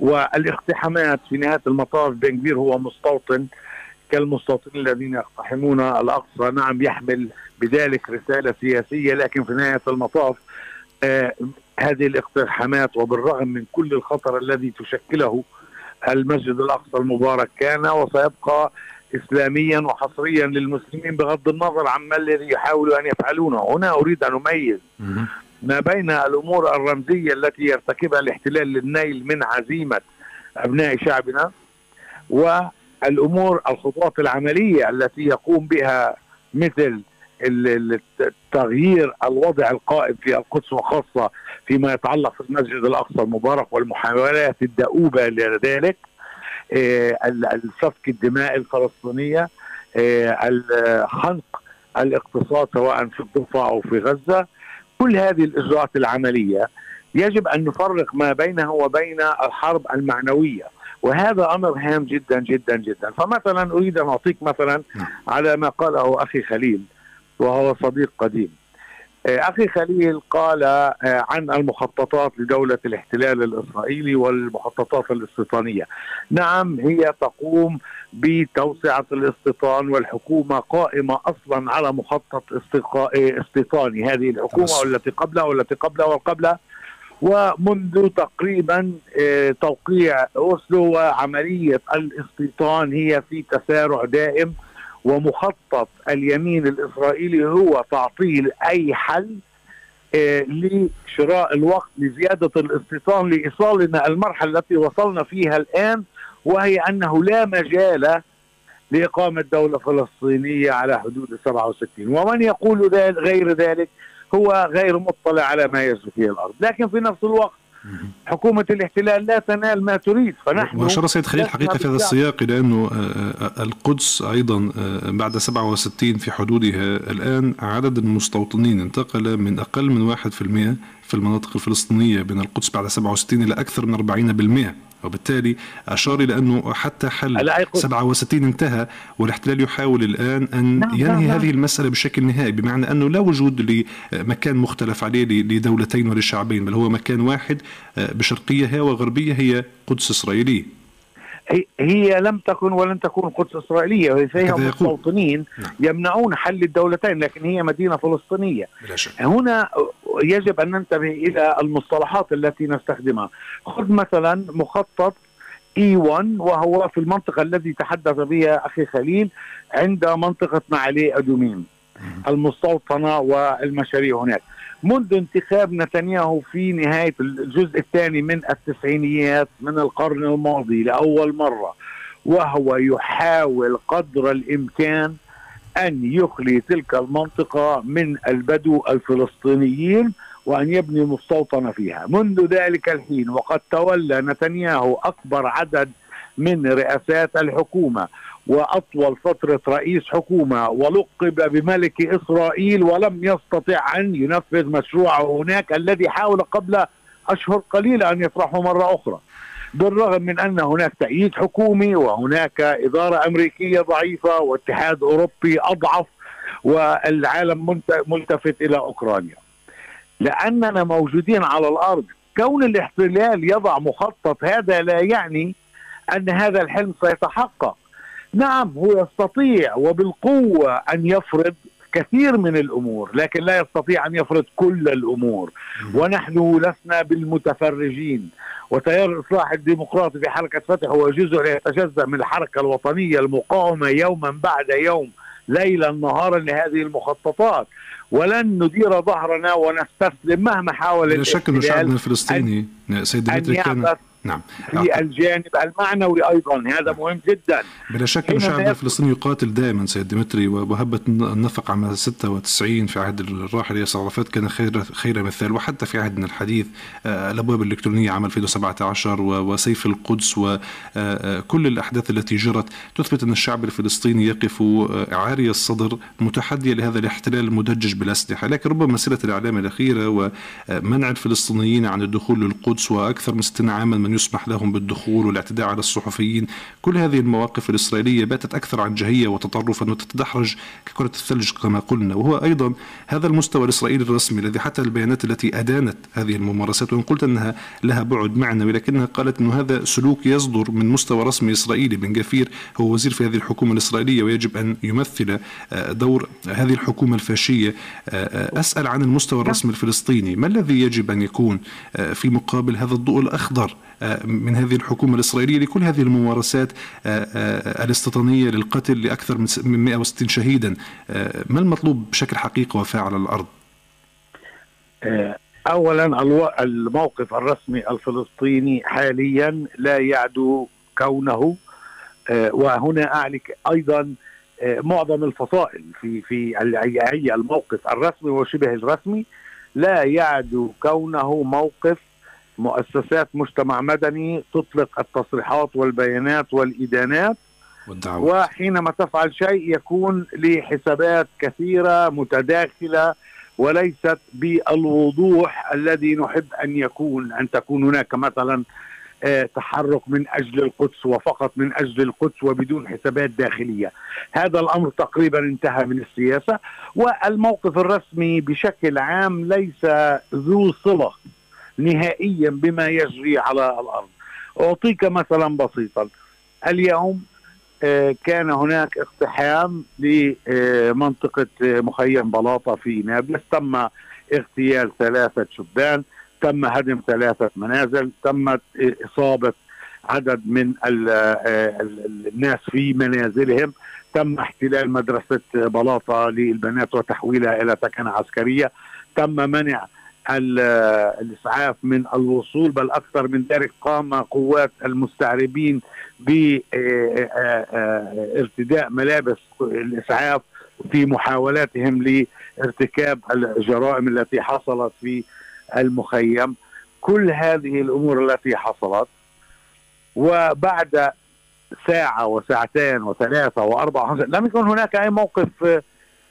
والإقتحامات في نهاية المطاف بن كبير هو مستوطن كالمستوطنين الذين يقتحمون الأقصى نعم يحمل بذلك رسالة سياسية لكن في نهاية المطاف آه هذه الاقتحامات وبالرغم من كل الخطر الذي تشكله المسجد الأقصى المبارك كان وسيبقى اسلاميا وحصريا للمسلمين بغض النظر عما الذي يحاولوا أن يفعلونه، هنا أريد أن أميز ما بين الأمور الرمزية التي يرتكبها الاحتلال للنيل من عزيمة أبناء شعبنا والامور الخطوات العملية التي يقوم بها مثل تغيير الوضع القائم في القدس وخاصة فيما يتعلق في المسجد الأقصى المبارك والمحاولات الدؤوبة لذلك آه، السفك الدماء الفلسطينية آه، الخنق الاقتصاد سواء في الضفة أو في غزة كل هذه الإجراءات العملية يجب أن نفرق ما بينها وبين الحرب المعنوية. وهذا أمر هام جدا جدا جدا. فمثلا أريد أن اعطيك مثلا نعم. على ما قاله أخي خليل وهو صديق قديم. آه، أخي خليل قال آه، عن المخططات لدولة الاحتلال الإسرائيلي والمخططات الاستيطانيه. نعم هي تقوم بتوسعة الاستيطان والحكومة قائمة أصلا على مخطط استيطاني. هذه الحكومة والتي قبلها والتي قبلها والقبلها. ومنذ تقريبا آه، توقيع أوسلو وعملية الاستيطان هي في تسارع دائم ومخطط اليمين الإسرائيلي هو تعطيل أي حل آه، لشراء الوقت لزيادة الاستيطان لإيصالنا المرحلة التي وصلنا فيها الآن وهي أنه لا مجال لإقامة دولة فلسطينية على حدود 67 ومن يقول ذلك غير ذلك هو غير مطلع على ما يجري في الأرض. لكن في نفس الوقت حكومة الاحتلال لا تنال ما تريد. فنحن وأشار سيد خليل حقيقة في هذا السياق إلى أنه آه، آه، القدس أيضا آه، بعد 67 في حدودها الآن عدد المستوطنين انتقل من أقل من 1% في المناطق الفلسطينية بين القدس بعد 67 إلى أكثر من 40% وبالتالي أشار إلى أنه حتى حل 67 انتهى والاحتلال يحاول الآن أن نعم ينهي نعم. هذه المسألة بشكل نهائي بمعنى أنه لا وجود لمكان مختلف عليه لدولتين ولشعبين بل هو مكان واحد آه، بشرقية وغربية هي قدس إسرائيلية هي لم تكن ولن تكون قدس إسرائيلية فيها مستوطنين نعم. يمنعون حل الدولتين لكن هي مدينة فلسطينية. هنا يجب أن ننتبه إلى المصطلحات التي نستخدمها. خذ مثلا مخطط إي 1 وهو في المنطقة التي تحدث بها أخي خليل عند منطقة معالي أدومين. المستوطنة والمشاريع هناك. منذ انتخاب نتنياهو في نهاية الجزء الثاني من التسعينيات من القرن الماضي لأول مرة وهو يحاول قدر الإمكان أن يخلي تلك المنطقة من البدو الفلسطينيين وأن يبني مستوطنة فيها. منذ ذلك الحين وقد تولى نتنياهو أكبر عدد من رئاسات الحكومة وأطول فترة رئيس حكومة ولقب بملك إسرائيل ولم يستطع أن ينفذ مشروعه هناك الذي حاول قبل أشهر قليلة أن يطرحه مرة أخرى. بالرغم من أن هناك تأييد حكومي وهناك إدارة أمريكية ضعيفة واتحاد أوروبي أضعف والعالم ملتفت إلى أوكرانيا. لأننا موجودين على الأرض كون الاحتلال يضع مخطط هذا لا يعني أن هذا الحلم سيتحقق. نعم هو يستطيع وبالقوة أن يفرض كثير من الأمور لكن لا يستطيع أن يفرض كل الأمور. ونحن لسنا بالمتفرجين. وتيار الاصلاح الديمقراطي في حركه فتح هو جزء يتجزا من الحركة الوطنية المقاومة يوما بعد يوم ليلا نهارا لهذه المخططات. ولن ندير ظهرنا ونستسلم مهما حاول لا شك انه شعبنا الفلسطيني سيد ديمتري كان نعم. في الجانب المعنوي أيضا هذا مهم جدا. بلا شك الشعب الفلسطيني يقاتل دائما سيد ديمتري وهبة النفق عام 96 في عهد الراحل ياسر عرفات كان خير خير مثال. وحتى في عهدنا الحديث آه، الأبواب الإلكترونية عام 2017 وسيف القدس وكل آه، آه، الأحداث التي جرت. تثبت أن الشعب الفلسطيني يقف عاري الصدر متحديا لهذا الاحتلال المدجج بالأسلحة. لكن ربما مساله الإعلام الأخيرة ومنع الفلسطينيين عن الدخول للقدس وأكثر من 60 عاما من يسمح لهم بالدخول والاعتداء على الصحفيين. كل هذه المواقف الإسرائيلية باتت أكثر عنجهية وتطرفا وتتدحرج ككرة الثلج كما قلنا. وهو أيضا هذا المستوى الإسرائيلي الرسمي الذي حتى البيانات التي أدانت هذه الممارسات وإن قلت أنها لها بعد معنوي لكنها قالت أن هذا سلوك يصدر من مستوى رسمي إسرائيلي. بن جفير هو وزير في هذه الحكومة الإسرائيلية ويجب أن يمثل دور هذه الحكومة الفاشية. آه، أسأل عن المستوى الرسمي الفلسطيني. ما الذي يجب أن يكون في مقابل هذا الضوء الأخضر من هذه الحكومة الإسرائيلية لكل هذه الممارسات آه، آه، الاستيطانية للقتل لأكثر من 160 شهيدا آه، ما المطلوب بشكل حقيقي وفاعل على الأرض؟ اولا الموقف الرسمي الفلسطيني حاليا لا يعدو كونه وهنا اعلي أيضا معظم الفصائل في في الموقف الرسمي وشبه الرسمي لا يعدو كونه موقف مؤسسات مجتمع مدني تطلق التصريحات والبيانات والإدانات والدعوة. وحينما تفعل شيء يكون لحسابات كثيرة متداخلة وليست بالوضوح الذي نحب أن يكون أن تكون هناك مثلا آه، تحرك من أجل القدس وفقط من أجل القدس وبدون حسابات داخلية هذا الأمر تقريبا انتهى من السياسة والموقف الرسمي بشكل عام ليس ذو صلة نهائيا بما يجري على الأرض. أعطيك مثلا بسيطا. اليوم آه، كان هناك اقتحام لمنطقة مخيم بلاطة في نابلس. تم اغتيال ثلاثة شبان تم هدم ثلاثة منازل تمت إصابة عدد من آه، الناس في منازلهم. تم احتلال مدرسة بلاطة للبنات وتحويلها إلى سكنة عسكرية. تم منع الإسعاف من الوصول بل أكثر من ذلك قام قوات المستعربين بارتداء ملابس الإسعاف في محاولاتهم لارتكاب الجرائم التي حصلت في المخيم. كل هذه الأمور التي حصلت وبعد ساعة وساعتين وثلاثة وأربعة وخمسة لم يكن هناك أي موقف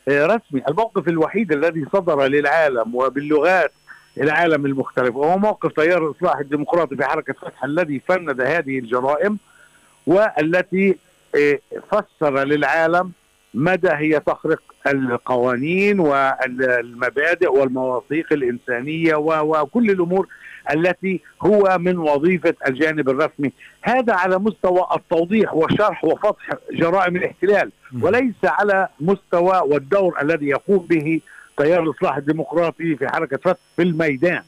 رسمي. الموقف الوحيد الذي صدر للعالم وباللغات العالم المختلف. وهو موقف تيار الاصلاح الديمقراطي في حركة فتح الذي فند هذه الجرائم والتي آه، فسر للعالم مدى هي تخرق القوانين والمبادئ والمواثيق الإنسانية وكل الأمور التي هو من وظيفة الجانب الرسمي، هذا على مستوى التوضيح وشرح وفتح جرائم الاحتلال وليس على مستوى والدور الذي يقوم به تيار الاصلاح الديمقراطي في حركة فتح في الميدان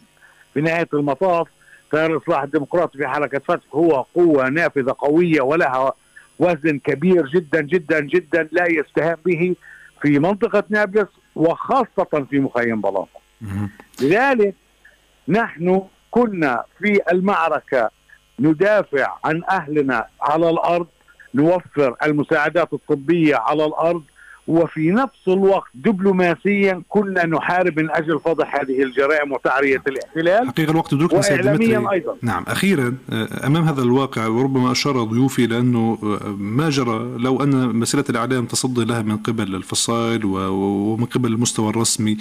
في نهاية المطاف تيار الاصلاح الديمقراطي في حركة فتح هو قوة نافذة قوية ولها وزن كبير جدا جدا جدا لا يستهان به في منطقة نابلس وخاصة في مخيم بلاطه. لذلك نحن كنا في المعركة ندافع عن أهلنا على الأرض نوفر المساعدات الطبية على الأرض وفي نفس الوقت دبلوماسيا كنا نحارب من أجل فضح هذه الجرائم وتعرية الاحتلال. حقيقة الوقت دكتور واعلاميا أيضا. نعم أخيرا أمام هذا الواقع وربما أشار ضيوفي لأنه ما جرى لو أن مسيرة الإعلام تصدي لها من قبل الفصائل ومن قبل المستوى الرسمي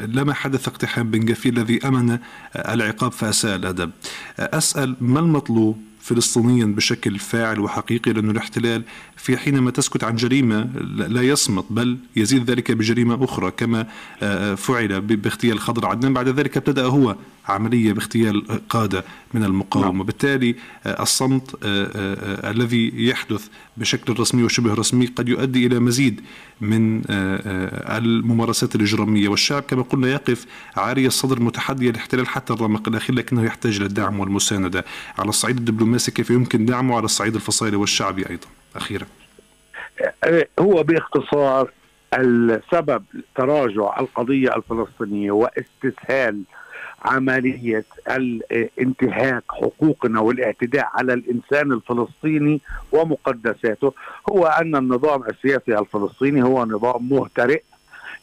لما حدث اقتحام بن الذي أمن العقاب فأساء الأدب. أسأل ما المطلوب؟ فلسطينيا بشكل فاعل وحقيقي لأن الاحتلال في حينما تسكت عن جريمة لا يصمت بل يزيد ذلك بجريمة أخرى كما آه، فعل باغتيال خضر عدنان بعد ذلك ابتدأ هو عملية باغتيال قادة من المقاومة. نعم. وبالتالي آه، الصمت آه، الذي يحدث بشكل رسمي وشبه رسمي قد يؤدي إلى مزيد من الممارسات الإجرامية. والشعب كما قلنا يقف عاري الصدر متحدي الاحتلال حتى الرمق الأخير لكنه يحتاج إلى الدعم والمساندة. على الصعيد الدبلوماسي كيف يمكن دعمه؟ على الصعيد الفصائلي والشعبي أيضا. أخيرا. هو باختصار السبب تراجع القضية الفلسطينية واستسهال عملية الانتهاك حقوقنا والاعتداء على الإنسان الفلسطيني ومقدساته. هو أن النظام السياسي الفلسطيني هو نظام مهترئ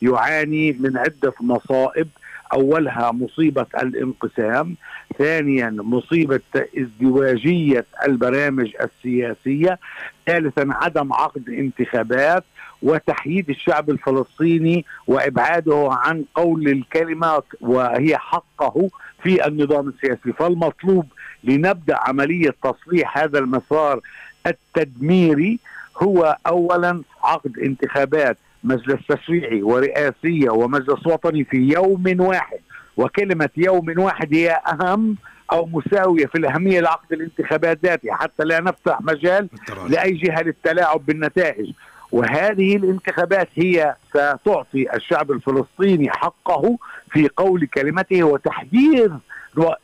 يعاني من عدة مصائب أولها مصيبة الانقسام، ثانيا مصيبة ازدواجية البرامج السياسية، ثالثا عدم عقد انتخابات وتحييد الشعب الفلسطيني وإبعاده عن قول الكلمة وهي حقه في النظام السياسي، فالمطلوب لنبدأ عملية تصليح هذا المسار التدميري هو اولا عقد انتخابات مجلس تشريعي ورئاسية ومجلس وطني في يوم واحد. وكلمة يوم واحد هي أهم أو مساوية في الأهمية لعقد الانتخابات ذاتها حتى لا نفتح مجال لأي جهة للتلاعب بالنتائج. وهذه الانتخابات هي ستعطي الشعب الفلسطيني حقه في قول كلمته وتحديد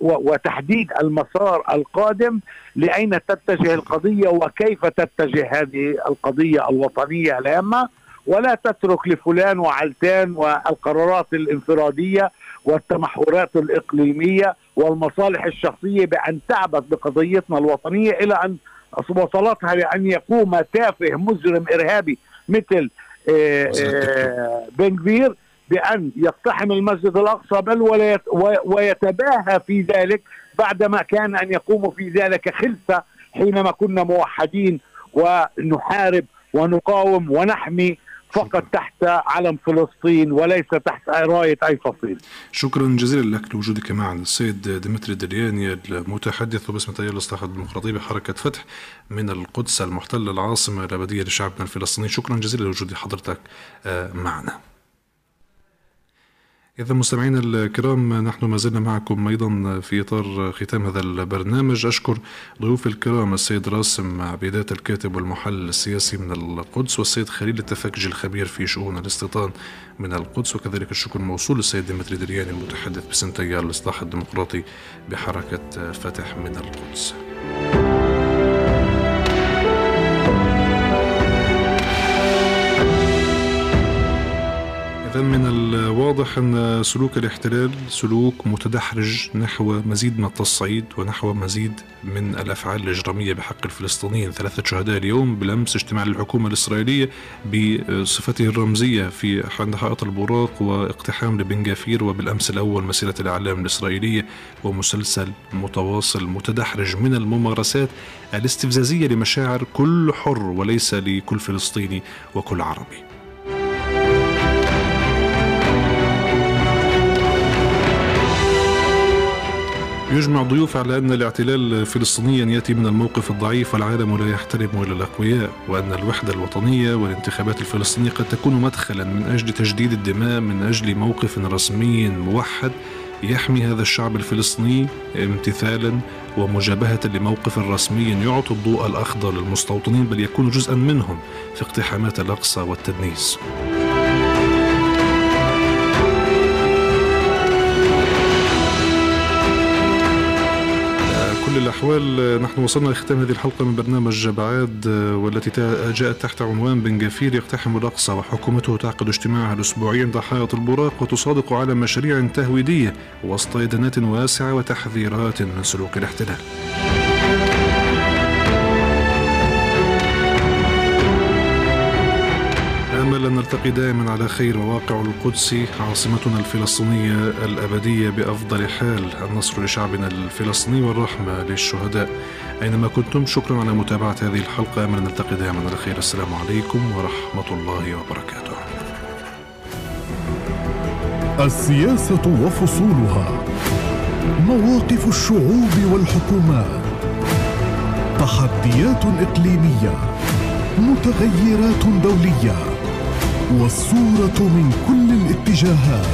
وتحديد المسار القادم لأين تتجه القضية وكيف تتجه هذه القضية الوطنية الهامة. ولا تترك لفلان وعلتان والقرارات الانفرادية والتمحورات الإقليمية والمصالح الشخصية بأن تعبث بقضيتنا الوطنية إلى أن وصلتها لأن يقوم تافه مجرم إرهابي مثل آه، آه، بن كبير بأن يقتحم المسجد الأقصى بل ويتباهى في ذلك بعدما كان أن يقوم في ذلك خلسه حينما كنا موحدين ونحارب ونقاوم ونحمي فقط تحت علم فلسطين وليس تحت راية أي فصيل. شكرا جزيلا لك لوجودك معنا السيد ديمتري دلياني المتحدث باسم تيار الإصلاح الديمقراطي بحركة فتح من القدس المحتلة العاصمة الأبدية لشعبنا الفلسطيني. شكرا جزيلا لوجود حضرتك آه، معنا. إذا مستمعينا الكرام نحن ما زلنا معكم أيضا في إطار ختام هذا البرنامج أشكر ضيوف الكرام السيد راسم عبيدات الكاتب والمحلل السياسي من القدس والسيد خليل التفكجي الخبير في شؤون الاستيطان من القدس وكذلك الشكر موصول للسيد ديمتري درياني المتحدث باسم تيار الإصلاح الديمقراطي بحركة فتح من القدس. إذا من الواضح أن سلوك الاحتلال سلوك متدحرج نحو مزيد من التصعيد ونحو مزيد من الأفعال الإجرامية بحق الفلسطينيين. ثلاثة شهداء اليوم بلمس اجتماع الحكومة الإسرائيلية بصفته الرمزية في عند حائط البراق واقتحام لبن جافير وبالأمس الأول مسيرة الإعلام الإسرائيلية ومسلسل متواصل متدحرج من الممارسات الاستفزازية لمشاعر كل حر وليس لكل فلسطيني وكل عربي. يجمع ضيوف على أن الاعتلال فلسطينيا يأتي من الموقف الضعيف والعالم لا يحترم إلا الأقوياء وأن الوحدة الوطنية والانتخابات الفلسطينية قد تكون مدخلا من أجل تجديد الدماء من أجل موقف رسمي موحد يحمي هذا الشعب الفلسطيني امتثالا ومجابهة لموقف رسمي يعطي الضوء الأخضر للمستوطنين بل يكون جزءا منهم في اقتحامات الأقصى والتدنيس. كل الأحوال نحن وصلنا لختام هذه الحلقة من برنامج بعاد والتي جاءت تحت عنوان بن جافير يقتحم الأقصى وحكومته تعقد اجتماعها الأسبوعي حائط البراق وتصادق على مشاريع تهويدية وسط إدانات واسعة وتحذيرات من سلوك الاحتلال. نلتقي دائما على خير مواقع القدس عاصمتنا الفلسطينية الأبدية بأفضل حال النصر لشعبنا الفلسطيني والرحمة للشهداء. أينما كنتم شكرا على متابعة هذه الحلقة أمل نلتقي دائما على خير. السلام عليكم ورحمة الله وبركاته. السياسة وفصولها. مواقف الشعوب والحكومات. تحديات إقليمية. متغيرات دولية. والصورة من كل الاتجاهات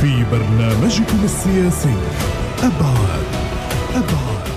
في برنامجكم السياسي. أبعاد أبعاد.